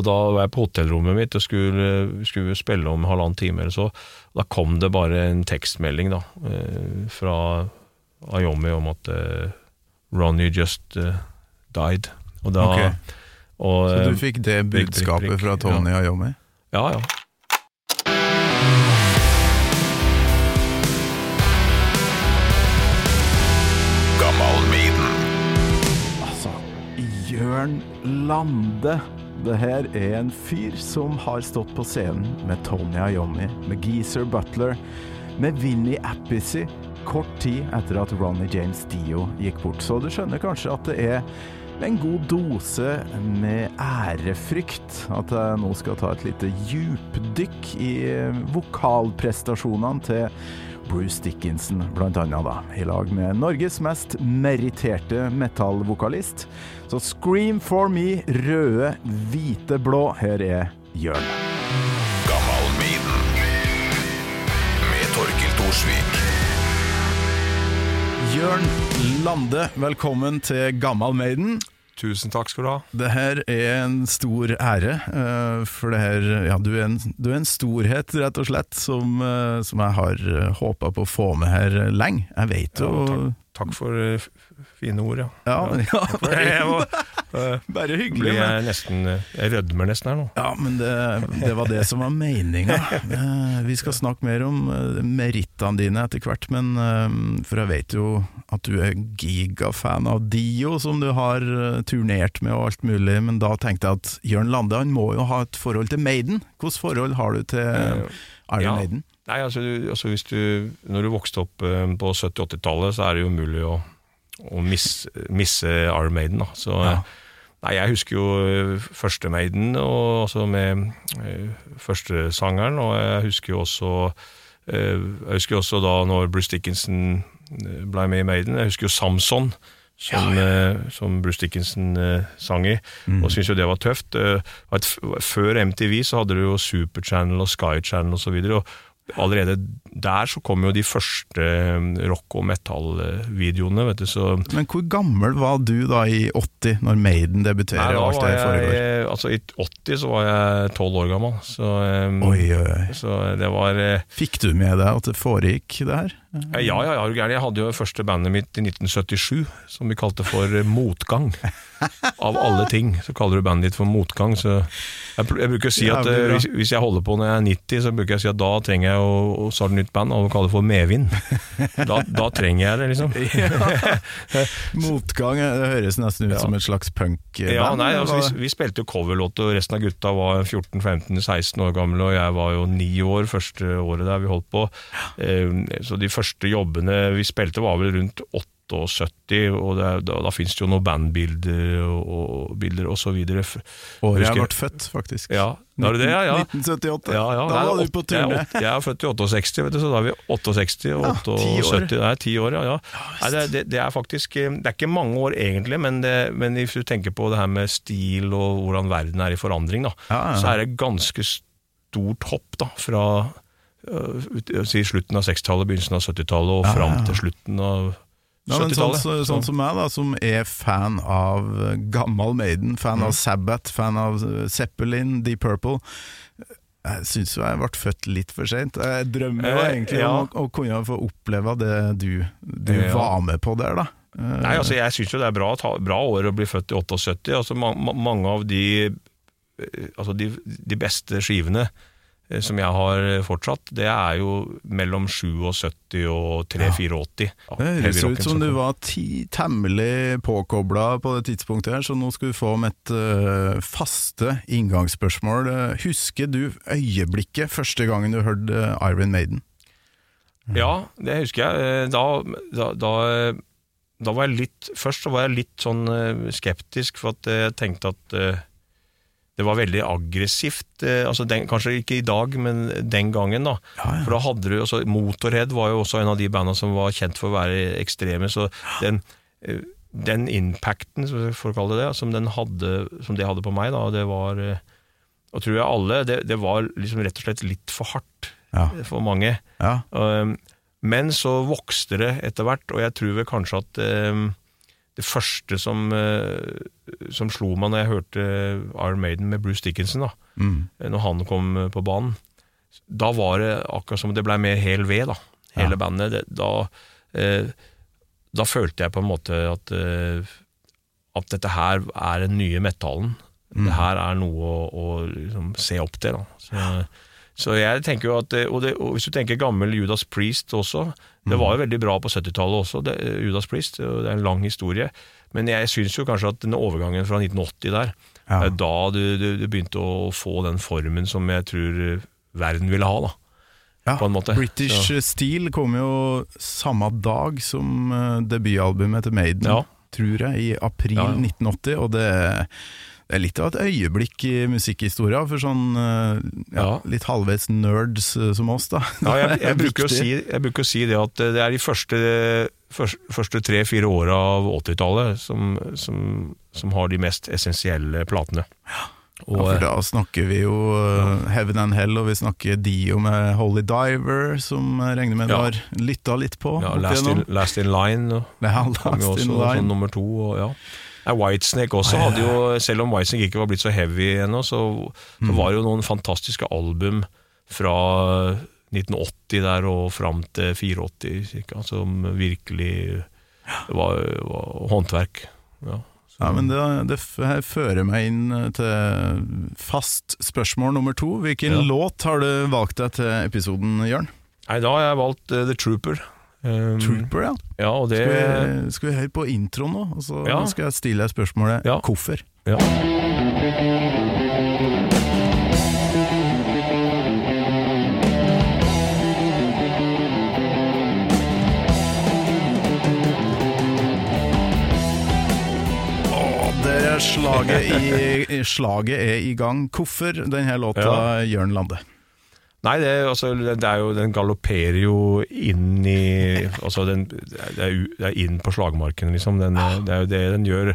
Og da var jeg på hotellrommet mitt og skulle, skulle spille om halvannen time eller så. Da kom det bare en tekstmelding da, eh, fra Ayomi om at uh, Ronny just uh, died. Og da, Ok. og, Så du fikk det budskapet fra Tony Ayomi? Ja, ja. Altså, Jørn Lande. Det her er en fyr som har stått på scenen med Tony Iommi, med Geezer Butler, med Vinnie Appice kort tid etter at Ronny James Dio gikk bort. Så du skjønner kanskje at det er en god dose med ærefrykt at jeg nå skal ta et lite djupdykk i vokalprestasjonene til Bruce Dickinson, da, i lag med Norges mest meritterte metallvokalist. Så scream for me, røde, hvite, blå. Her er Jørn. Gammal Med Torkil Thorsvik. Jørn Lande, velkommen til Gammal Maiden. Tusen takk skal du ha. Det her er en stor ære, eh, for det her Ja, du er en, du er en storhet, rett og slett, som, eh, som jeg har håpa på å få med her lenge. Jeg vet jo Ja, Takk for eh, fine ord, ja. Ja, ja, eh, bare hyggelig. jeg nesten eh, Jeg rødmer nesten her nå. Ja, men det, det var det som var meninga. Eh, Vi skal snakke mer om eh, merittene dine etter hvert, men eh, for jeg vet jo at du er gigafan av Dio, som du har eh, turnert med og alt mulig, men da tenkte jeg at Jørn Lande han må jo ha et forhold til Maiden. Hvilket forhold har du til Eh, Iron ja. Maiden? Nei, altså, altså hvis du, Når du vokste opp eh, på 70-80-tallet, så er det jo umulig å, å miss, misse Iron Maiden. Da. Så, Ja. nei, jeg husker jo eh, første Maiden, og, også med eh, første sangeren, og jeg husker jo også Jeg husker jo også da når Bruce Dickinson ble med i Maiden. Jeg husker jo Samson. Som, eh, som Bruce Dickinson sang i, og syntes jo det var tøft. Før MTV så hadde du jo Super Channel og Sky Channel og så videre, og allerede der så kom jo de første eh, rock- og metal-videoene, vet du, så Men hvor gammel var du da i 80, når Maiden debuterer Nei, da alt var det jeg, altså I 80 så var jeg 12 år gammel, så, eh, Oi, oi, oi. så det var eh, Fikk du med deg at det foregikk det her? Ja, ja, ja, er? Jeg hadde jo første bandet mitt i 1977, som vi kalte for eh, Motgang. Av alle ting så kaller du bandet ditt for Motgang. Så jeg, jeg bruker å si at eh, hvis, hvis jeg holder på når jeg er 90, så bruker jeg å si at da trenger jeg å, å starte nytt band, og kalle det for Medvind. Da, da trenger jeg det, liksom. Motgang, det høres nesten ut Ja. som et slags punkband. Ja, nei, altså, vi, vi spilte coverlåter og resten av gutta var 14-15-16 år gamle, og jeg var jo ni år første året der vi holdt på. Eh, Så de første jobbene vi spilte var vel rundt 78, og det, er- da, da finnes det jo noen bandbilder og, bilder og så videre. Og Året jeg ble født, faktisk. Ja, var det det? Ja, ja. 1978. Ja, ja, da var du på er, turné. Jeg, jeg er født i 68, vet du, så da er vi 68 og Ja, ti år. 78. År, ja. ja. Nei, det, det, det er faktisk eh, Det er ikke mange år egentlig, men, det, men hvis du tenker på det her med stil og hvordan verden er i forandring, da, så er det ganske stort hopp da, fra uh, slutten av 60-tallet, begynnelsen av 70-tallet og Ja, fram til slutten av Ja, men sånn, 70-tallet. sånn som meg, da, som er fan av gammel gammal Maiden, fan Mm. av Sabbath, fan av eh, Zeppelin, Deep Purple Jeg syns jo jeg ble født litt for seint. Jeg drømmer jo Eh, egentlig ja. om å, å kunne få oppleve det du, du Ja. var med på der, da. Eh, Nei, altså Jeg syns jo det er bra, ta- bra år å bli født i 78. Altså ma ma Mange av de eh, Altså de, de beste skivene eh, som jeg har fortsatt, det er jo mellom 77 og 3-84. Det høres ut som du var ti, temmelig påkobla på det tidspunktet her, så nå skal du få med et uh, faste inngangsspørsmål. Eh, Husker du øyeblikket første gangen du hørte eh, Iron Maiden? Ja, det husker jeg. Eh, Da, da, da, da var jeg litt Først så var jeg litt sånn eh, skeptisk, for at jeg tenkte at eh, det var veldig aggressivt. eh, Altså den, kanskje ikke i dag, men den gangen, da. Ja, ja. For da hadde du altså, Motorhead var jo også en av de banda som var kjent for å være ekstreme, så den, eh, den impacten, for å kalle det det, som, den hadde, som det hadde på meg, da, det var eh, Og tror jeg alle, det, det var liksom rett og slett litt for hardt Ja. for mange. ja. Um, Men så vokste det etter hvert, og jeg tror vel kanskje at um, det første som, eh, som slo meg når jeg hørte Iron Maiden med Bruce Dickinson, da, Mm. når han kom eh, på banen, da var det akkurat som det ble mer hel ved, da. Hele Ja. bandet. Det, da, eh, da følte jeg på en måte at, eh, at dette her er den nye metallen. Mm. Det her er noe å, å liksom, se opp til. Da. Så, så jeg tenker jo at, og, det, og Hvis du tenker gammel Judas Priest også Det var jo veldig bra på 70-tallet også, det, Judas Priest. Det er en lang historie. Men jeg syns jo kanskje at den overgangen fra 1980 der, Ja. det er da du, du, du begynte å få den formen som jeg tror verden ville ha. da Ja, på en måte. British Så- Steel kom jo samme dag som eh, debutalbumet til Maiden, Ja. tror jeg, i april Ja, ja. 1980. Og det, det er litt av et øyeblikk i musikkhistoria for sånn eh, ja, litt halvveis nerds eh, som oss, da. Ja, jeg, jeg, bruker si, jeg bruker å si det at det er de første, første, tre-fire åra av 80-tallet som, som, som har de mest essensielle platene. Ja, for da snakker vi jo eh, Heaven and Hell, og vi snakker Dio med Holy Diver, som jeg regner med du Ja. har lytta litt på. ja, last, in, last in Line og Ja, Last in også som Line. nummer to. Og, ja. Ja, Whitesnake også Ah, ja, hadde jo, selv om Whitesnake ikke var blitt så heavy ennå, så, Mm. så var det jo noen fantastiske album fra 1980 der og fram til 84 cirka, som virkelig var, var håndverk. Ja. Ja, men det, det fører meg inn eh, til fast spørsmål nummer to. Hvilken Ja. låt har du valgt deg til episoden, Jørn? Nei, da har jeg valgt uh, The Trooper. Um, Trooper, ja. Ja, det Skal vi, skal vi høre på introen nå? Og så Ja. skal jeg stille deg spørsmålet Ja. hvorfor. ja. Slaget, i, slaget er i gang. Hvorfor denne låta, Jørn Lande? Nei, det, altså, det er jo, den galopperer jo inn i altså den, det, er, det er inn på slagmarken, liksom. Den, Det er jo det den gjør.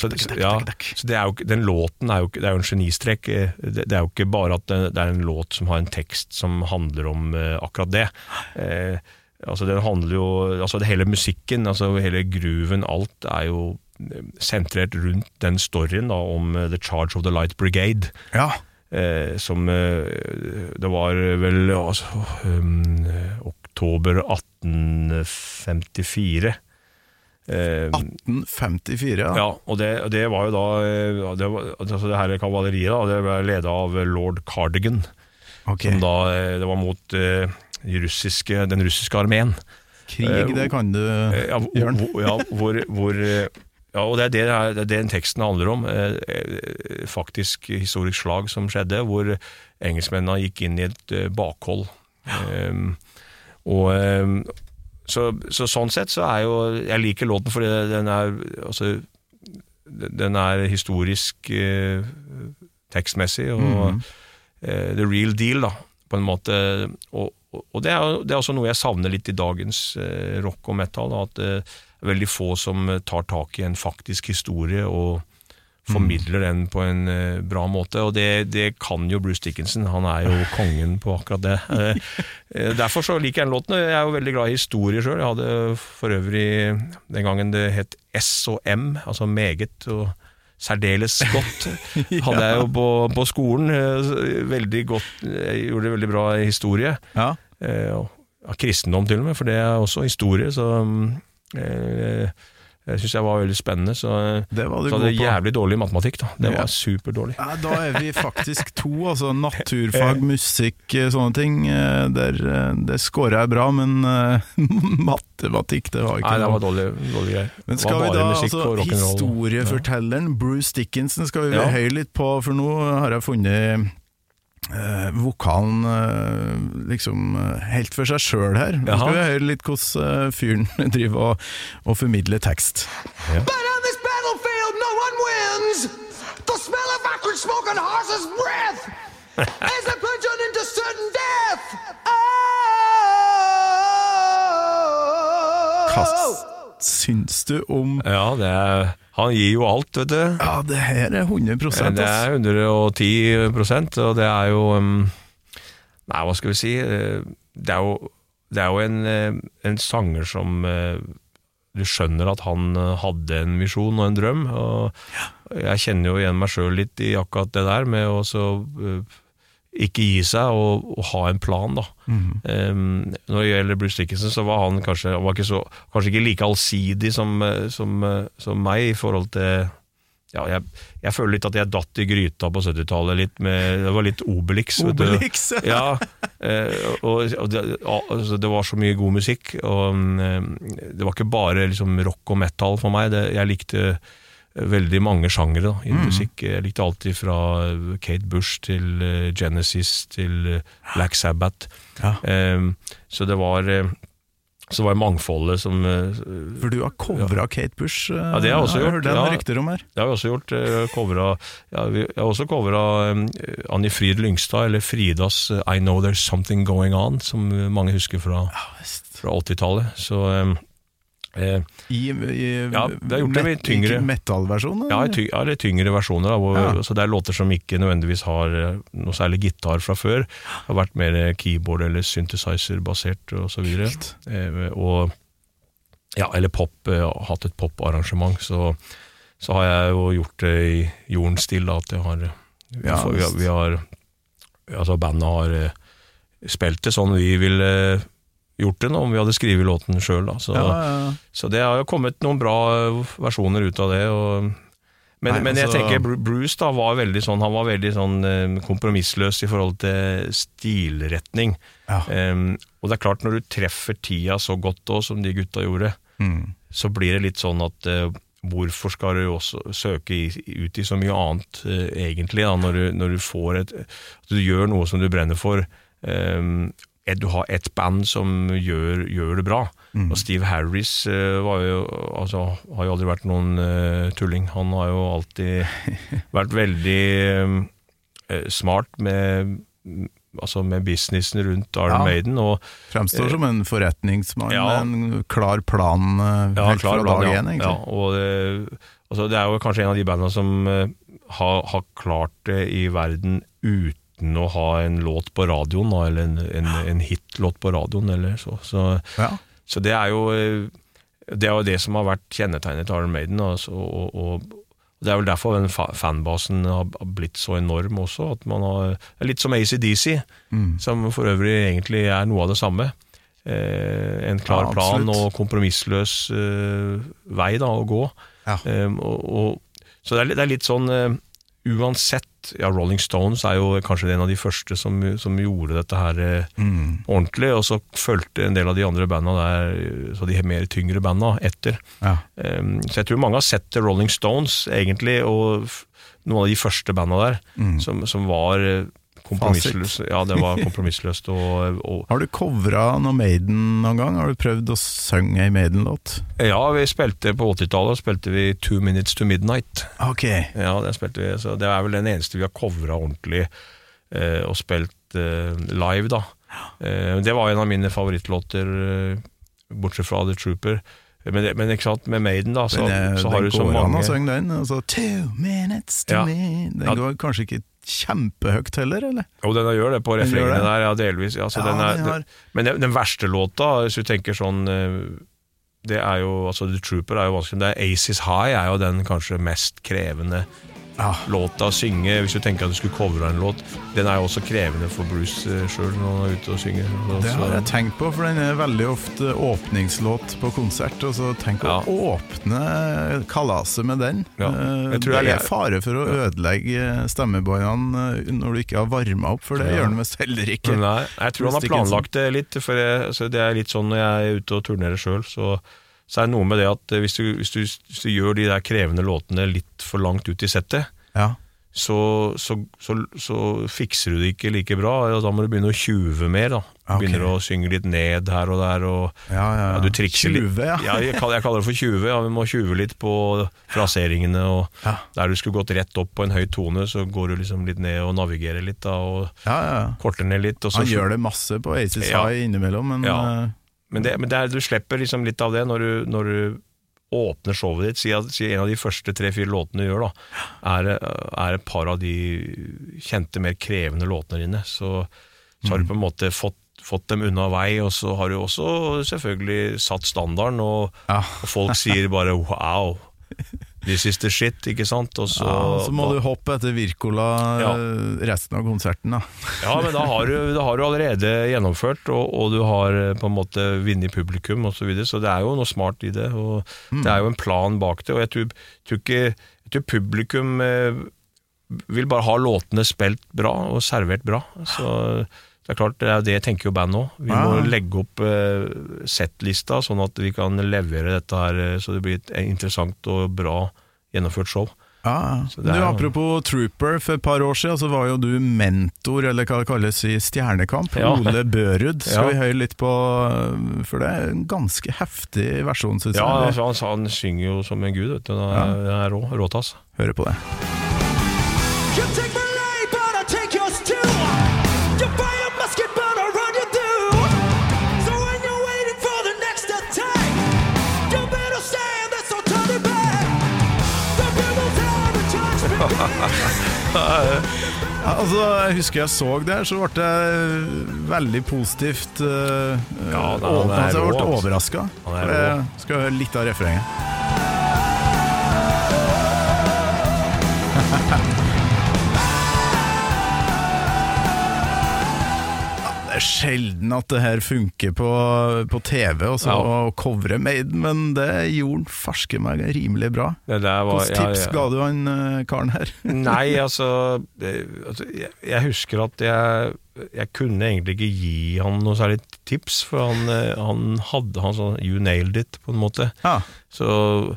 Så, ja, så det er jo, den låten er jo, det er jo en genistrek. Eh, Det, er jo ikke bare at det, er en låt som har en tekst som handler om eh, akkurat det. Eh, altså den handler jo altså det Hele musikken, altså hele grooven, alt er jo sentrert rundt den storyen da, om The Charge of the Light Brigade. Ja. Eh, som eh, Det var vel altså, um, oktober 1854. Eh, 1854, ja. ja, og det, det var jo da eh, det, var, altså det her kavaleriet da, det ble leda av lord Cardigan. Okay. Som da, eh, det var mot eh, de russiske, den russiske armeen. Krig, det kan du, Eh, Jørn. ja, hvor, hvor eh, ja, og det er det, det er det den teksten handler om. eh, eh, Faktisk historisk slag som skjedde, hvor engelskmennene gikk inn i et eh, bakhold. Eh, og eh, så, så sånn sett så er jo Jeg liker låten fordi den er altså, Den er historisk eh, tekstmessig og Mhm. eh, the real deal, da, på en måte. Og, og- det, er, det er også noe jeg savner litt i dagens eh, rock og metal. Da, at veldig få som eh, tar tak i en faktisk historie og formidler den på en eh, bra måte. Og det, det kan jo Bruce Dickinson. Han er jo kongen på akkurat det. Eh, derfor så liker jeg den låten. Jeg er jo veldig glad i historie sjøl. Jeg hadde for øvrig den gangen det het S og M, altså meget og særdeles godt. Hadde jeg jo på, på skolen. Veldig godt, jeg gjorde veldig bra i historie. Ja. Eh, og ja, kristendom til og med, for det er også historie. Så mm, jeg syns jeg var veldig spennende. Så, Det var så hadde jeg jævlig dårlig matematikk. da Det Ja. var superdårlig. Ja, da er vi faktisk to, altså naturfag, musikk, eh, sånne ting. eh, Der, eh, det scora jeg bra, men eh, matematikk, det var ikke Nei, det var dårlig, dårlig greier. Men skal vi da, musikk altså historiefortelleren Bruce Dickinson skal vi Ja. høre litt på, for nå har jeg funnet eh, vokalen eh, liksom eh, helt for seg sjøl her. Nå skal vi høre litt hvordan eh, fyren driver og, og formidler tekst. But on this battlefield, no one wins. The smell of acrid smoke and horse's breath as they plunge on into certain death. Hva Oh! Syns du om Ja, det er, han gir jo alt, vet du. Ja, det her er 100% Det er 110% og det er jo um, Nei, hva skal vi si? eh, Det er jo, det er jo en, eh, en sanger som eh, du skjønner at han hadde en visjon og en drøm. Og jeg kjenner jo igjen meg sjøl litt i akkurat det der, med å så ikke gi seg og, og ha en plan, da. Em, når det gjelder Bruce Dickinson, så var han kanskje, han var ikke så, kanskje ikke like allsidig som, eh, som, eh, som meg i forhold til ja, jeg, jeg føler litt at jeg datt i gryta på 70-tallet. litt med, Det var litt Obelix. vet. Obelix, ja. eh, og, og det, altså, det var så mye god musikk. Og Det var ikke bare liksom, rock og metal for meg. Det, jeg likte veldig mange sjangere i i musikk. Jeg likte alltid fra Kate Bush til eh, Genesis til eh, Black Sabbath. Ja. Eh, så det var så var det mangfoldet som eh, For du har covra Kate Bush, eh, Ja, det har jeg også gjort, det noen ja. rykter om her. Det har vi også gjort. eh, ja, vi, jeg har også covra um, Annie Frid Lyngstad, eller Fridas eh, I Know There's Something Going On, som mange husker fra, fra 80-tallet. Så um, eh, I, i Ja, det gjort det med tyngre- Metallversjon? ja, ty, ja, eller tyngre versjoner. Da, hvor, Ja. Så det er låter som ikke nødvendigvis har eh, noe særlig gitar fra før. Det har vært mer keyboard- eller synthesizer-basert osv. Eh, og ja, eller pop, eh, hatt et poparrangement. Så, så har jeg jo gjort det i jordens stil, da, at jeg har vi, har- vi, har, Altså, bandet har eh, spilt det sånn vi ville gjort det nå, om vi hadde skrevet låten sjøl. Så, Ja, ja, så det har jo kommet noen bra eh, versjoner ut av det. Og, men, Nei, men jeg altså- tenker Bruce da var veldig sånn Han var veldig sånn eh, kompromissløs i forhold til stilretning. Ja. Um, og det er klart, når du treffer tida så godt òg, som de gutta gjorde, Mm. så blir det litt sånn at eh, hvorfor skal du også søke i, ut i så mye annet, egentlig, da, når du, når du får et At du gjør noe som du brenner for. Um, du har ett band som gjør, gjør det bra. Og Steve Harris eh, var jo, altså, har jo aldri vært noen uh, tulling. Han har jo alltid vært veldig uh, smart med, altså med businessen rundt Iron Ja. Maiden. Og Fremstår som en forretningsmann Ja. med en klar plan Ja, helt klar fra plan, dag én, egentlig. Ja, og det, altså det er jo kanskje en av de bandene som har, har klart det i verden uten å ha en låt på radioen, eller en, en, en hitlåt på radioen, eller så. Så, Ja. så det er jo eh, det er jo det som har vært kjennetegnet til Iron Maiden. Altså, og, og det er vel derfor den fanbasen har blitt så enorm også. At man har, litt som ACDC, Mm. som for øvrig egentlig er noe av det samme. Eh, en klar Ja, plan og kompromissløs eh, vei da, å gå. Ja. Eh, og, og, så det er, det er litt sånn eh, Uansett ja, Rolling Stones er jo kanskje en av de første som, som gjorde dette her eh, Mm. ordentlig, og så fulgte en del av de andre banda der, så de mer tyngre banda, etter. Ja. Um, så jeg tror mange har sett Rolling Stones, egentlig, og noen av de første banda der, Mm. som, som var eh, kompromissløst. Ja, det var kompromissløst. Og, og Har du covra noe Maiden noen gang? Har du prøvd å synge ei Maiden-låt? ja, vi spilte på 80-tallet spilte vi Two Minutes to Midnight. Ok. Ja, det spilte vi, så det er vel den eneste vi har covra ordentlig eh, og spilt eh, live, da. Eh, det var en av mine favorittlåter, eh, bortsett fra The Trooper. Men, men ikke sant, med Maiden, da, så, Den, er- så har du så går an å mange synge den. Altså, Two minutes to Ja. me Den Ja. går kanskje ikke kjempehøyt heller, eller? Jo, den gjør det på refrengene der, ja, delvis. Ja, Ja, den er, den har- Men den, den verste låta, hvis du tenker sånn eh, Det er jo Altså, The Trooper er jo vanskelig. Er Aces High er jo den kanskje mest krevende Ja. låta å synge. Hvis du tenker at du skulle covre en låt. Den er jo også krevende for Bruce uh, sjøl når han er ute og synger. Så, Det har jeg tenkt på, for den er veldig ofte åpningslåt på konsert. Og så tenk Ja. å åpne kalaset med den. Ja, Eh, jeg tror det jeg- er fare for å ødelegge stemmebåndene eh, når du ikke har varma opp, for det gjør han visst heller ikke. Nei, jeg tror han har planlagt det litt. For jeg, altså det er litt sånn når jeg er ute og turnerer sjøl, så, så er det noe med det at eh, hvis du, hvis, du, hvis du gjør de der krevende låtene litt for langt ut i settet, Ja. så, så, så, så fikser du det ikke like bra. og Da må du begynne å tjuve mer. da okay. Begynner å synge litt ned her og der. Og, Ja, ja, ja. du trikser litt. Ja. jeg, kaller, jeg kaller det for tjuve. Ja, Vi må tjuve litt på fraseringene. Og. Der du skulle gått rett opp på en høy tone, så går du liksom litt ned og navigerer litt. da Og ja, ja. korter ned litt. Han gjør det masse på Aces. High innimellom, men eh, Men, det, men det er, du slipper liksom litt av det når du, når du åpner showet ditt. Si, at, si en av de første tre-fire låtene du gjør, da, er, er et par av de kjente, mer krevende låtene dine. Så, så har du på en måte fått, fått dem unna vei, og så har du også selvfølgelig satt standarden, og, Ja. og folk sier bare wow. This is the shit, ikke sant? Og så, Ja, så må du hoppe etter Wirkola Ja. eh, resten av konserten, da. Ja, men da har du, da har du allerede gjennomført, og, og du har eh, på en måte vunnet publikum osv. Så, videre, så det er jo noe smart i det. Og Det er jo en plan bak det. Og jeg tror, tror ikke jeg tror publikum eh, vil bare ha låtene spilt bra og servert bra. Så det er klart, det er det jeg tenker jo bandet òg. Vi må legge opp eh, settlista, sånn at vi kan levere dette her eh, så det blir et interessant og bra gjennomført show. Ja, du, er Apropos Trooper, for et par år siden så var jo du mentor, eller hva det kalles i Stjernekamp. Ja. Ole Børud. Skal Ja. vi høre litt på For det er en ganske heftig versjon, syns Ja, jeg. Ja, han, sa- han synger jo som en gud, vet du. Det er, ja. er rå, råtass. Hører på det. Altså, jeg husker jeg så det, så ble jeg veldig positivt uh, Ja, da, altså, Jeg ble altså. overraska. Er. Skal høre litt av refrenget. Det er sjelden at det her funker på, på TV og så Ja. å covre Maiden, men det gjorde han farske meg rimelig bra. Det der var- Hvilke tips ja. ga du han eh, karen her? Nei, altså, det, altså jeg, jeg husker at jeg, jeg kunne egentlig ikke gi han noe særlig tips, for han, eh, han hadde han sånn You nailed it, på en måte. Ja, Så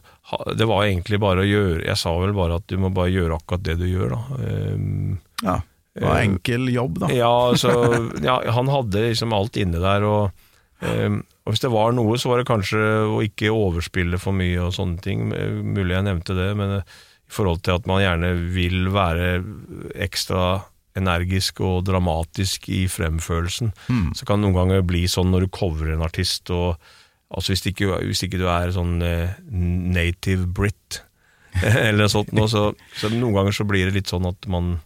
det var egentlig bare å gjøre Jeg sa vel bare at du må bare gjøre akkurat det du gjør, da. Um, ja. Eh, enkel jobb, da. Ja, så, ja, han hadde liksom alt inne der, og, ehm, og hvis det var noe, så var det kanskje å ikke overspille for mye og sånne ting. Mulig jeg nevnte det, men eh, i forhold til at man gjerne vil være ekstra energisk og dramatisk i fremførelsen, så kan det noen ganger bli sånn når du covrer en artist, og altså hvis ikke, hvis ikke du er sånn eh, native Brit, eller sånt, nå, så, så noen ganger så blir det litt sånn at man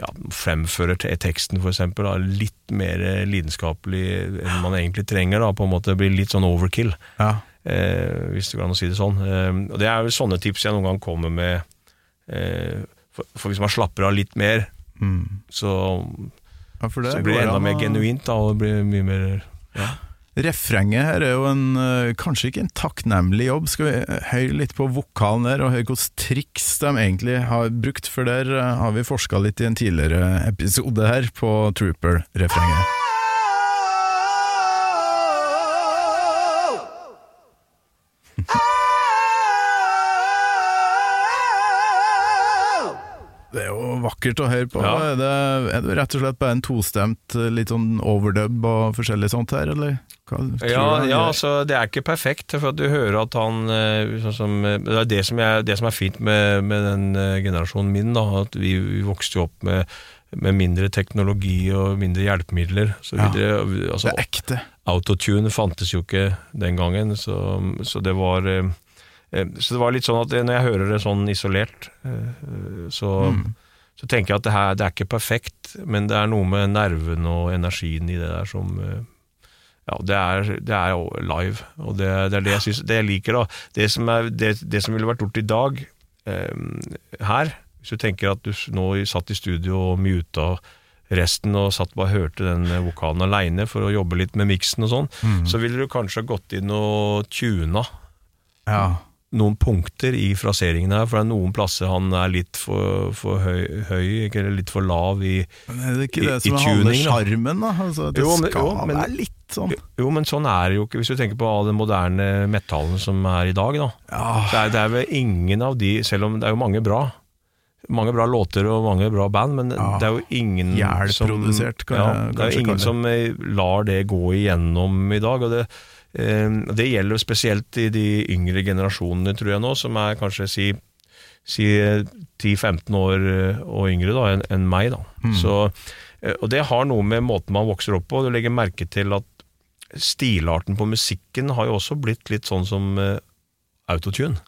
ja, fremfører teksten for eksempel, da, litt mer eh, lidenskapelig enn man egentlig trenger, da, på en måte blir litt sånn overkill, Ja. eh, hvis det går an å si det sånn. Eh, og det er jo sånne tips jeg noen gang kommer med, eh, for, for hvis man slapper av litt mer, så, Ja, det så blir det enda mer genuint, da, og det blir mye mer ja. Refrenget her er jo en, eh, kanskje ikke en takknemlig jobb. Skal vi eh, høre litt på vokalen der, og høre hvilke triks de egentlig har brukt? For der eh, har vi forska litt i en tidligere episode her på Trooper-refrenget. Vakkert å høre på. Ja. Er, det, er det rett og slett bare en tostemt, eh, litt sånn overdub og forskjellig sånt her, eller? Hva Ja, ja altså, det er ikke perfekt, for du hører at han eh, sånn som, eh, Det er det som, er, det som er fint med, med den generasjonen min, da, at vi, vi vokste jo opp med, med mindre teknologi og mindre hjelpemidler. Så Ja. Altså, Det er ekte. Autotune fantes jo ikke den gangen, så, så det var Så det var litt sånn at når jeg hører det sånn isolert, så, så tenker jeg at det her det er ikke perfekt, men det er noe med nerven og energien i det der som eh, ja, det er, det er live, og det, det er det jeg, synes, det jeg liker. da. Det som, er, det, det som ville vært gjort i dag eh, her, hvis du tenker at du nå satt i studio og muta resten og satt bare hørte den eh, vokalen aleine for å jobbe litt med miksen og sånn, så ville du kanskje gått inn og tuna Ja. Noen punkter i fraseringen her, for det er noen plasser han er litt for, for høy, høy, eller litt for lav i Men er det ikke det i som er tuning, da. sjarmen, da? Altså, det Jo, men- skal jo, men- være litt sånn. Jo, men sånn er det jo ikke, hvis du tenker på all den moderne metallen som er i dag, da. Ja, Det er, det er vel ingen av de, selv om det er jo mange bra mange bra låter og mange bra band, men Ja. det er jo ingen som, ja, Det er jo ingen som eh, lar det gå igjennom i dag. og det, det gjelder spesielt i de yngre generasjonene, tror jeg nå, som er kanskje si, si eh, 10-15 år eh, og yngre da, enn en meg. da. Mm. Så, eh, og det har noe med måten man vokser opp på. Du legger merke til at stilarten på musikken har jo også blitt litt sånn som uh, autotune.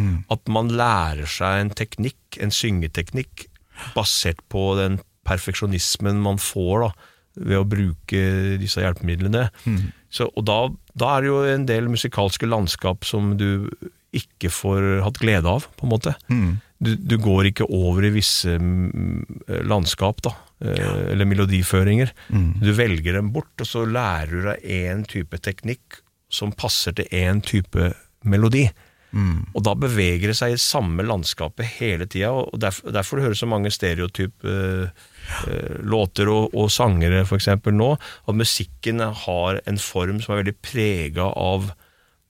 Mm. At man lærer seg en teknikk, en syngeteknikk, basert på den perfeksjonismen man får da, ved å bruke disse hjelpemidlene. Så, og da, da er det jo en del musikalske landskap som du ikke får hatt glede av, på en måte. Du, du går ikke over i visse mm, landskap, da, Ja. eller melodiføringer. Du velger dem bort, og så lærer du deg én type teknikk som passer til én type melodi. Og da beveger det seg i samme landskapet hele tida, og derfor, derfor du hører så mange stereotype uh, eh, låter og, og sangere eksempel nå, at musikken har en form som er veldig prega av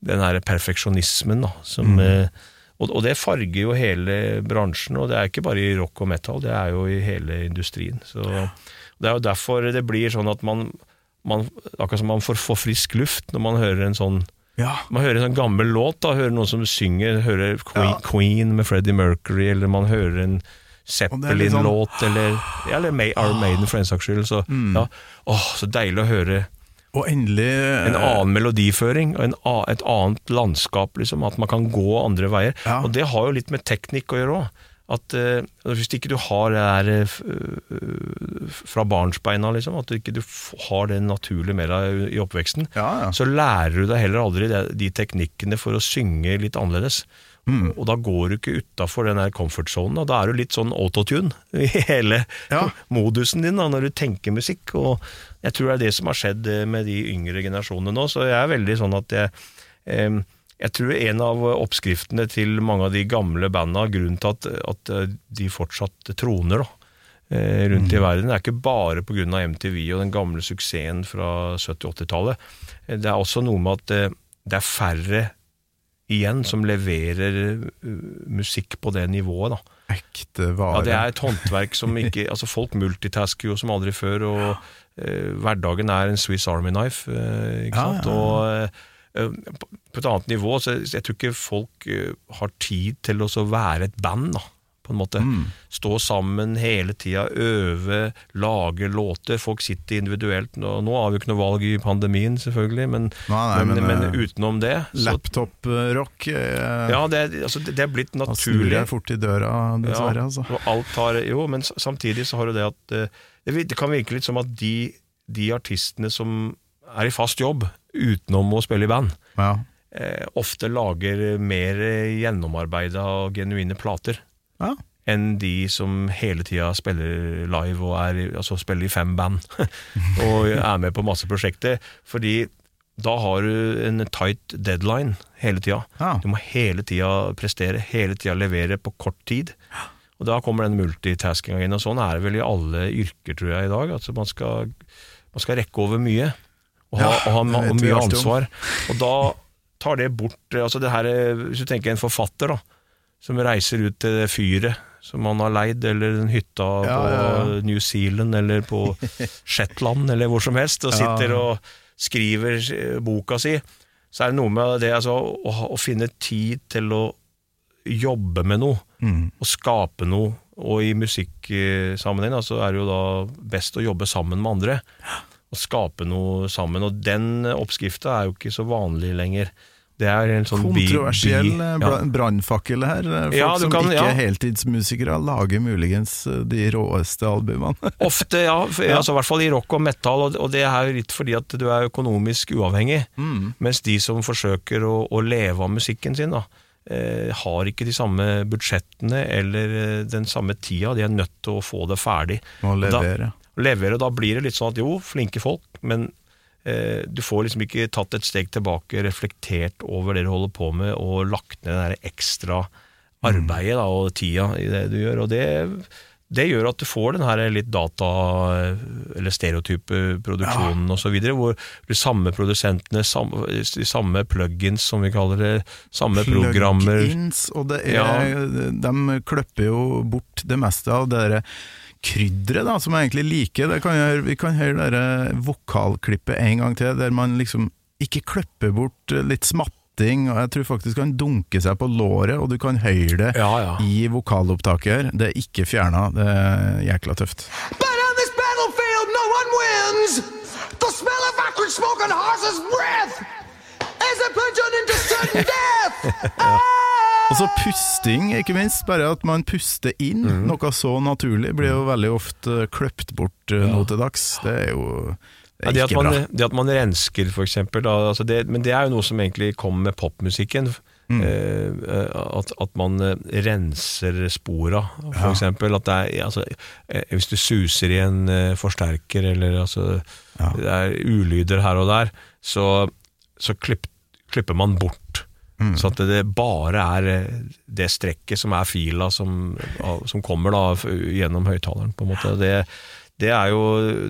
den her perfeksjonismen. Da, som, eh, og, og det farger jo hele bransjen, og det er ikke bare i rock og metal, det er jo i hele industrien. Så Det er jo derfor det blir sånn at man, man akkurat som man får, får frisk luft når man hører en sånn Ja. man hører en sånn gammel låt, da, hører noen som synger, hører Queen, Ja. Queen med Freddie Mercury, eller man hører en sånn- Zeppelin-låt, eller, ja, eller May, Are Maiden for den saks skyld. Så, Mm. ja, åh, så deilig å høre Og endelig en annen melodiføring og en, et annet landskap, liksom, at man kan gå andre veier. Og det har jo litt med teknikk å gjøre òg. At eh, Hvis ikke du har det der eh, øh, fra barnsbeina, liksom, at du ikke du har det naturlig med deg i oppveksten, Ja, ja. så lærer du deg heller aldri de, teknikkene for å synge litt annerledes. Mm. Og da går du ikke utafor den comfort-sonen, og da er du litt sånn autotune i hele Ja. modusen din da, når du tenker musikk. Og jeg tror det er det som har skjedd eh, med de yngre generasjonene nå, så jeg er veldig sånn at jeg em, jeg tror en av oppskriftene til mange av de gamle banda, grunnen til at, at eh, de fortsatt troner da, rundt rundt i verden, er ikke bare pga. MTV og den gamle suksessen fra 70-80-tallet. Eh, Det er også noe med at eh, det er færre igjen som leverer eh, musikk på det nivået. da. Ekte vare. Ja, Det er et håndverk som ikke altså Folk multitasker jo som aldri før, og eh, hverdagen er en Swiss Army knife. Eh, ikke Ja, sant? ja, ja. Og eh, på på et annet nivå, så jeg tror ikke folk eh, har tid til å være et band, da. På en måte. Mm. Stå sammen hele tida, øve, lage låter. Folk sitter individuelt. Nå, nå har vi ikke noe valg i pandemien, selvfølgelig, men, Nei, nei, men, men, men, eh, utenom det Laptop-rock eh, Ja, det, altså, det, er blitt Da snur naturlig. jeg fort i døra, dessverre. Ja, altså. og alt har, jo, men samtidig så har du det at eh, det, det kan virke litt som at de, de artistene som er i fast jobb utenom å spille i band, Ja. eh, ofte lager mer gjennomarbeida og genuine plater ja. enn de som hele tida spiller live og er, altså spiller i fem band og er med på masse prosjekter. Fordi da har du en tight deadline hele tida. Ja. Du må hele tida prestere, hele tida levere på kort tid. Og da kommer den multitaskinga inn, og sånn er det vel i alle yrker, tror jeg, i dag. Altså man skal, man skal rekke over mye, og ha, Ja, og ha og mye ansvar. Og da tar det bort altså det her, Hvis du tenker en forfatter da, som reiser ut til det fyret som han har leid, eller den hytta Ja, på ja, ja. New Zealand, eller på Shetland, eller hvor som helst, og Ja. sitter og skriver eh, boka si, så er det noe med det altså, å, å finne tid til å jobbe med noe, Mm. og skape noe. Og i musikksammenheng så så er det jo da best å jobbe sammen med andre. Og skape noe sammen. Og den oppskrifta er jo ikke så vanlig lenger. Det er en sånn Kontroversiell eh, ja. brannfakkel her. Eh, Folk Ja, som kan- ikke ja. er heltidsmusikere, lager muligens eh, de råeste albumene. Ofte, ja. Ja. Altså, I hvert fall i rock og metal, og, det er litt fordi at du er økonomisk uavhengig. Mm. Mens de som forsøker å, å leve av musikken sin, da, eh, har ikke de samme budsjettene eller den samme tida. De er nødt til å få det ferdig. Må Og da- levere. Og Da blir det litt sånn at jo, flinke folk, men eh, du får liksom ikke tatt et steg tilbake, reflektert over det du holder på med, og lagt ned det der ekstra arbeidet da, og tida i det du gjør. Og det, det gjør at du får den her litt data- eller stereotype produksjonen så videre, hvor de samme produsentene, samme, de samme plugins som vi kaller det, samme programmer Plug-ins, og det er, de klipper jo bort det meste av det der krydderet da, som jeg egentlig liker. Det kan jeg, vi kan høre det vokalklippet en gang til, der man liksom ikke klipper bort litt smatting, og jeg tror faktisk han dunker seg på låret, og du kan høre det Ja, ja. i vokalopptaket her. Det er ikke fjerna, det er jækla tøft. But on this battlefield, no one wins. The smell of acrid smoke and horse's breath as they plunge on into sudden death. Ah! Og så pusting, ikke minst. Bare at man puster inn mm. noe så naturlig, blir jo veldig ofte kløpt bort ja. nå til dags. Det er jo det Ja, er det, at man, det at man rensker, for eksempel, da, altså det, men det er jo noe som egentlig kommer med popmusikken. Mm. Eh, at, at man eh, renser spora, for Ja. eksempel. At det er, altså, eh, hvis du suser i en eh, forsterker, eller altså, Ja. det er ulyder her og der, så, så klipp, klipper man bort. Mm. Så at det bare er eh, det strekket som er fila som, som kommer da gjennom høyttaleren, på en måte. Det, det er jo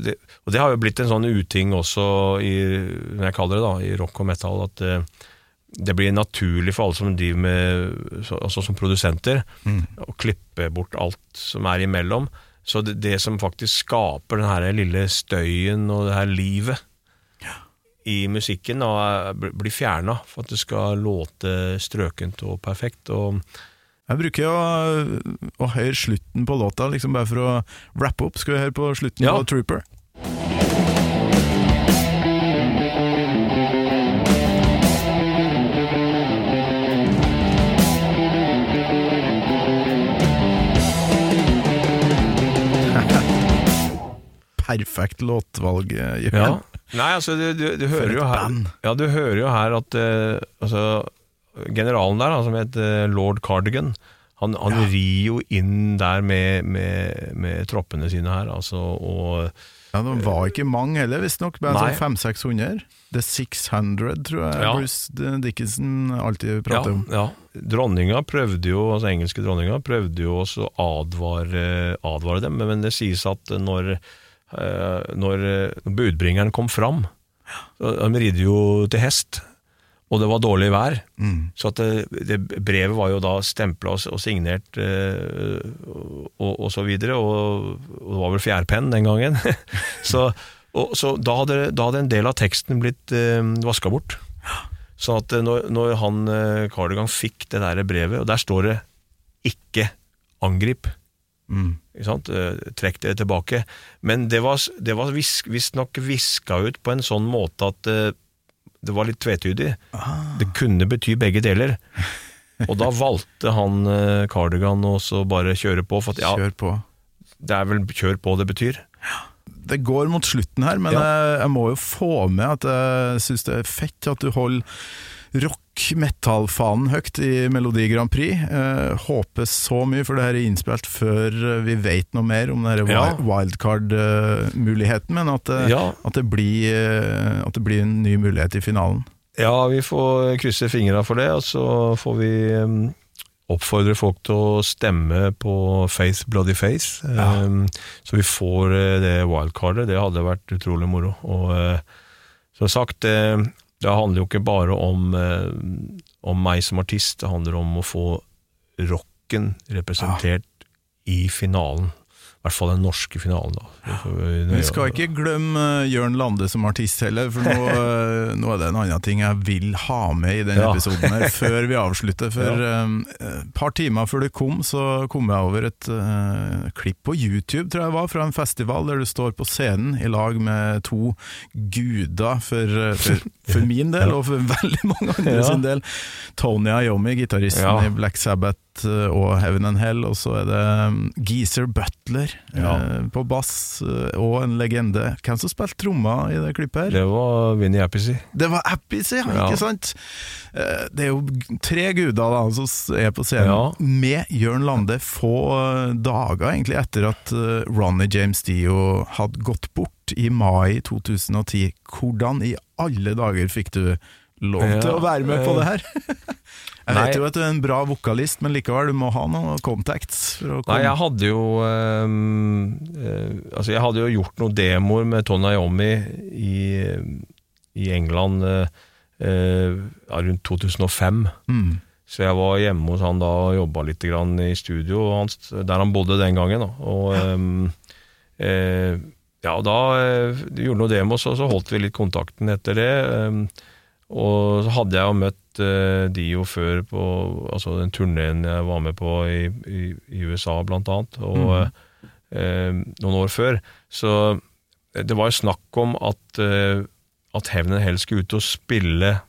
det, Og det har jo blitt en sånn uting også i, jeg kaller det da, i rock og metal, at det, det blir naturlig for alle som driver med Altså som produsenter, Mm. å klippe bort alt som er imellom. Så det, det som faktisk skaper den her lille støyen og det her livet i musikken, da, er- blir fjerna for at det skal låte strøkent og perfekt. Og Jeg bruker å, å høre slutten på låta, liksom bare for å wrappe opp. Skal vi høre på slutten Ja. på Trooper? Perfekt låtvalg, eh, Jørgen. Ja. Nei, altså, du, du, du hører jo her. Ja, du hører jo her at uh, altså, generalen der, da, som heter lord Cardigan, han, han rir jo inn der med, med, med troppene sine her, altså, og Ja, De var ikke mange heller, visstnok. Bare sånn 500-600. The 600, tror jeg Ja. Bruce Dickinson alltid ja, prater om. ja. Dronninga prøvde jo, altså engelske dronninga prøvde jo også å advare, advare dem, men det sies at når, eh, når eh, budbringeren kom fram, de ridde jo til hest, og det var dårlig vær, Mm. Så det, det brevet var jo da stempla og, og signert eh, og, og så videre, og, og det var vel fjærpenn den gangen. så så da, hadde, da hadde en del av teksten blitt eh, vaska bort. Så at eh, når, når han eh, Cardigan fikk det der brevet, og der står det 'ikke angrip', Mm. Eh, trekk det tilbake. Men det var, det var visstnok viska ut på en sånn måte at eh, det var litt tvetydig. Det kunne bety begge deler. Og da valgte han eh, Cardigan å bare kjøre på, for at ja, Kjør på. det er vel kjør på det betyr. Det går mot slutten her, men Ja. jeg, jeg må jo få med at jeg syns det er fett at du holder rock-metall-fanen høyt i Melodi Grand Prix. Eh, håper så mye, for det her er innspilt før vi vet noe mer om denne Ja. wildcard-muligheten, men at det, Ja. at, det blir, eh, at det blir en ny mulighet i finalen. Ja, vi får krysse fingra for det, og så får vi eh, oppfordre folk til å stemme på Faith Bloody Face. Ja. Eh, Så vi får eh, det wildcardet. Det hadde vært utrolig moro. Og eh, som sagt, det, handler jo ikke bare om, eh, om meg som artist, det handler om å få rocken representert i finalen. I hvert fall den norske finalen, da. Vi skal ikke glemme eh, Jørn Lande som artist heller, for nå, eh, nå er det en annen ting jeg vil ha med i denne Ja. episoden her, før vi avslutter. For et par timer før du kom, så kom jeg over et uh, klipp på YouTube, tror jeg det var, fra en festival der du står på scenen i lag med to guder for, eh, for, for min del, og for veldig mange andre Ja. sin del. Tony Iommi, gitaristen i Black Sabbath eh, og Heaven and Hell, og så er det um, Geezer Butler Ja. eh, på bass, eh, og en legende. Hvem som spilte trommer i det klippet her? Det var Vinnie Appice. Det var Appy, ja, Ja. ikke sant? Eh, Det er jo tre guder da som er på scenen, Ja. med Jørn Lande få dager egentlig etter at Ronny James Dio hadde gått bort i mai 2010. Hvordan i alle dager fikk du lov til å være med på det her? Jeg vet jo at du er en bra vokalist, men likevel, du må ha noen contacts. Nei, jeg hadde jo øh, øh, Altså, jeg hadde jo gjort noen demoer med Tony Iommi i, i England øh, rundt 2005. mm. Så jeg var hjemme hos han da og jobba litt grann i studio hans, der han bodde den gangen. Da. Og ja. eh, ja, da gjorde noen demos, og så holdt vi litt kontakten etter det. Og så hadde jeg jo møtt uh, Dio før på altså den turneen jeg var med på i, i, i USA, blant annet, og eh, noen år før. Så det var jo snakk om at, uh, at Hevnen helst skulle ut og spille eh,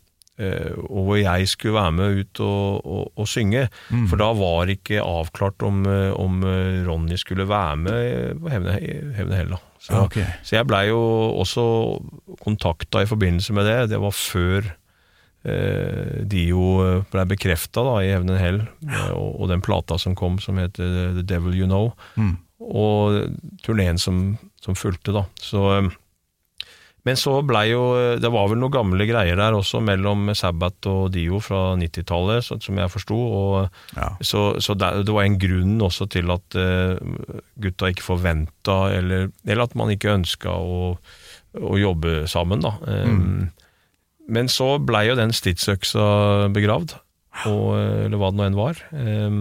og hvor jeg skulle være med ut og, og, og synge. For da var ikke avklart om, eh, om eh, Ronny skulle være med på Hevne, Hevne Hell. Så, okay. så jeg blei jo også kontakta i forbindelse med det. Det var før eh, jo blei bekrefta i Hevne Hell, eh, og, og den plata som kom som heter The Devil You Know Mm. og turneen som, som fulgte, da. Så, eh, men så blei jo Det var vel noen gamle greier der også mellom Sabbat og Dio fra 90-tallet, som jeg forsto. Ja. så, så det, det var en grunn også til at eh, gutta ikke forventa, eller, eller at man ikke ønska å, å jobbe sammen, da. Eh, Men så blei jo den stridsøksa begravd, og, eh, eller hva det nå enn var. Eh,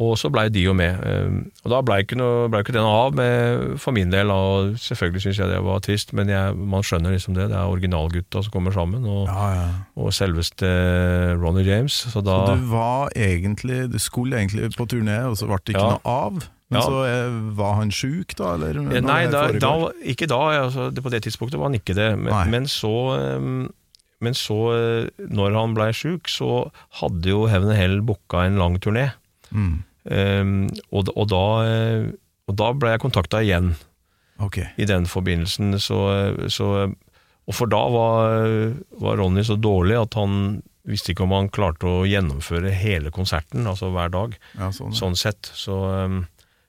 og så blei de jo med. eh, Og da blei ikke, noe- ble ikke det noe av med, for min del. Og selvfølgelig syns jeg det var trist, men jeg, man skjønner liksom det. Det er originalgutta som kommer sammen, og, Ja, ja. og selveste Ronny James. Så da Så du var egentlig Du skulle egentlig på turné, og så ble det ikke Ja. noe av? Men så eh, var han sjuk, da? Eller, Eh, Nei, da, da, ikke da. Altså, det, på det tidspunktet var han ikke det. Men, men så, um, men så eh, når han blei sjuk, så hadde jo Heaven Hell booka en lang turné. Mm. Eh, og, og da, eh, og da ble jeg kontakta igjen. Okay. i den forbindelsen. Så, så, og for da var, var Ronny så dårlig at han visste ikke om han klarte å gjennomføre hele konserten, altså hver dag, Ja, sånn, sånn sett. Så, um,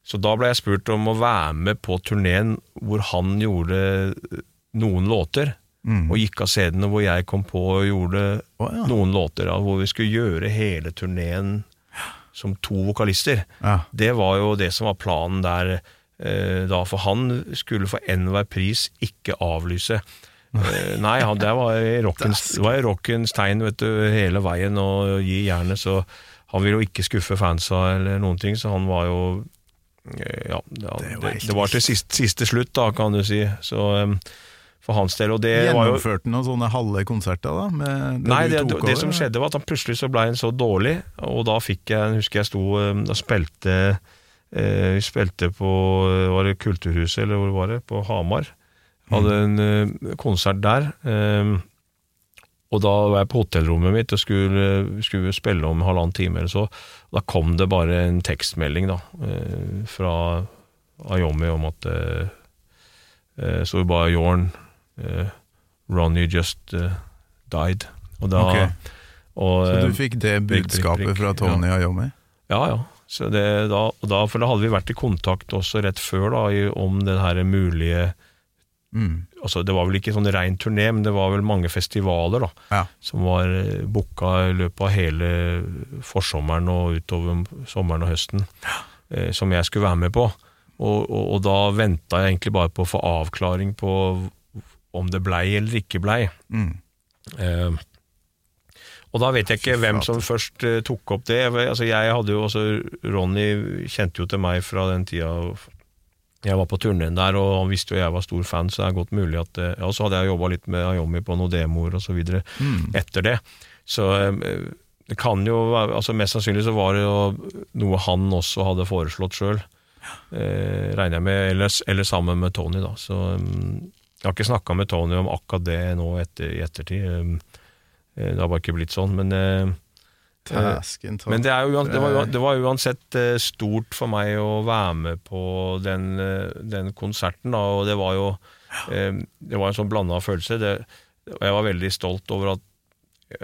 så da ble jeg spurt om å være med på turneen hvor han gjorde noen låter, Mm. og gikk av scenen, hvor jeg kom på og gjorde oh, ja. noen låter, hvor vi skulle gjøre hele turneen som to vokalister. Ja. Det var jo det som var planen der eh, da, for han skulle for enhver pris ikke avlyse. Eh, nei, han, det var i rockens, var rockens tegn vet du, hele veien å gi jernet, så han ville jo ikke skuffe fansa eller noen ting, så han var jo eh, ja, ja Det er det, det var til siste, siste slutt, da, kan du si. Så eh, for hans del, og det var Gjennomførte han noen sånne halve konserter, da? Med det Nei, det, det, det som skjedde var at han plutselig så ble han så dårlig, og da fikk jeg, husker jeg sto eh, og spilte eh, spilte på eh, var det Kulturhuset, eller hvor var det? På Hamar. Hadde en eh, konsert der. eh, og da var jeg på hotellrommet mitt og skulle, skulle spille om halvannen time eller så. Da kom det bare en tekstmelding da, eh, fra Ayomi om at eh, eh, Så bare Jorn eh, Ronny just eh, died. Og da Ok. og, Så eh, du fikk det prikk, prikk, budskapet prikk. fra Tony Ayomi? Ja, ja. Så det, da, da, for da hadde vi vært i kontakt også rett før da, i, om den her mulige Mm. altså Det var vel ikke sånn rein turné, men det var vel mange festivaler da, Ja. som var eh, booka i løpet av hele forsommeren og utover sommeren og høsten, eh, som jeg skulle være med på. Og, og, og da venta jeg egentlig bare på å få avklaring på om det blei eller ikke blei. Mm. Eh, og da vet jeg ikke hvem som først uh, tok opp det. Altså, jeg hadde jo også Ronny kjente jo til meg fra den tida jeg var på turneen der, og han visste jo jeg var stor fan, så det er godt mulig at uh, Ja, så hadde jeg jobba litt med Ayomi på noen demoer og så videre Mm. etter det. Så eh, det kan jo være altså Mest sannsynlig så var det jo noe han også hadde foreslått sjøl, uh, regner jeg med, eller, eller sammen med Tony, da. Så mm, jeg har ikke snakka med Tony om akkurat det nå etter, i ettertid. Um, eh, Det har bare ikke blitt sånn. Men, eh, Tæsken ta men det, jo, det, var, det var uansett eh, stort for meg å være med på den, eh, den konserten. Da, og det var jo eh, Det var en sånn blanda følelse. Det, og jeg var veldig stolt over at,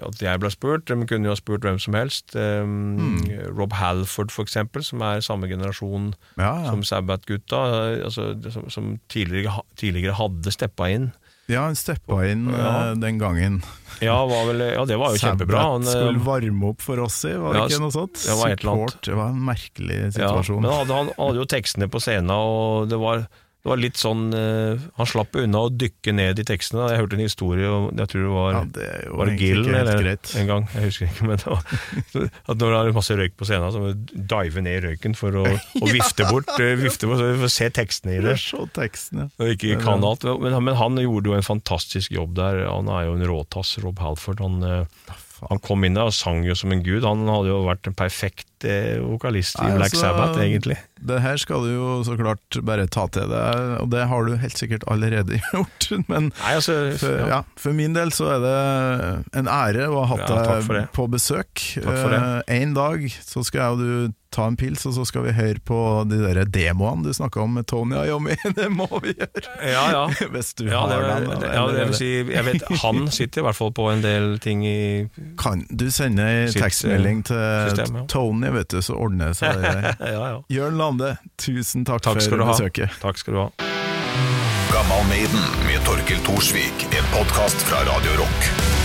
at jeg ble spurt. De kunne jo ha spurt hvem som helst. Eh, Rob Halford, for eksempel, som er samme generasjon ja, ja. som Sabbat-gutta, altså, som, som tidligere, tidligere hadde steppa inn. ja, han steppa inn Ja. eh, den gangen. Ja, var vel, ja det var jo kjempebra. Han, eh, skulle varme opp for oss i, var det Ja, ikke noe sånt? det var. Support, det var en merkelig Ja, situasjon. men han hadde, han hadde jo tekstene på scenen, og det var, det var litt sånn uh, Han slapp unna å dykke ned i tekstene. Jeg hørte en historie om Jeg tror det var Ja, det er jo Var det egentlig Gill ikke helt eller greit. en gang? Jeg husker ikke, men det var At når det er masse røyk på scenen, så må du dive ned i røyken for å, å vifte bort uh, vifte bort, så vi får se tekstene i det. Se tekstene. Og ikke kan alt. Men, men han gjorde jo en fantastisk jobb der. Han er jo en råtass, Rob Halford. Han, uh, han kom inn der og sang jo som en gud. Han hadde jo vært en perfekt er vokalist i Black altså, Sabbath, egentlig. Det her skal du jo så klart bare ta til deg, og det har du helt sikkert allerede gjort. Men Nei, altså for, ja. for min del så er det en ære å ha hatt deg på besøk. Eh, En dag så skal jeg og du ta en pils, og så skal vi høre på de der demoene du snakka om med Tony Iommi. Det må vi gjøre! Ja, ja. Hvis du Ja, har den. da, ja, det vil si, jeg vet Han sitter i hvert fall på en del ting i Kan du sende ei tekstmelding til system, ja. Tony, vet du, så ordner det seg. Ja, ja. Jørn Lande, tusen takk, Takk for du ha. besøket. Takk skal du ha. Gammal Maiden med Torkil Thorsvik. En podkast fra Radio Rock.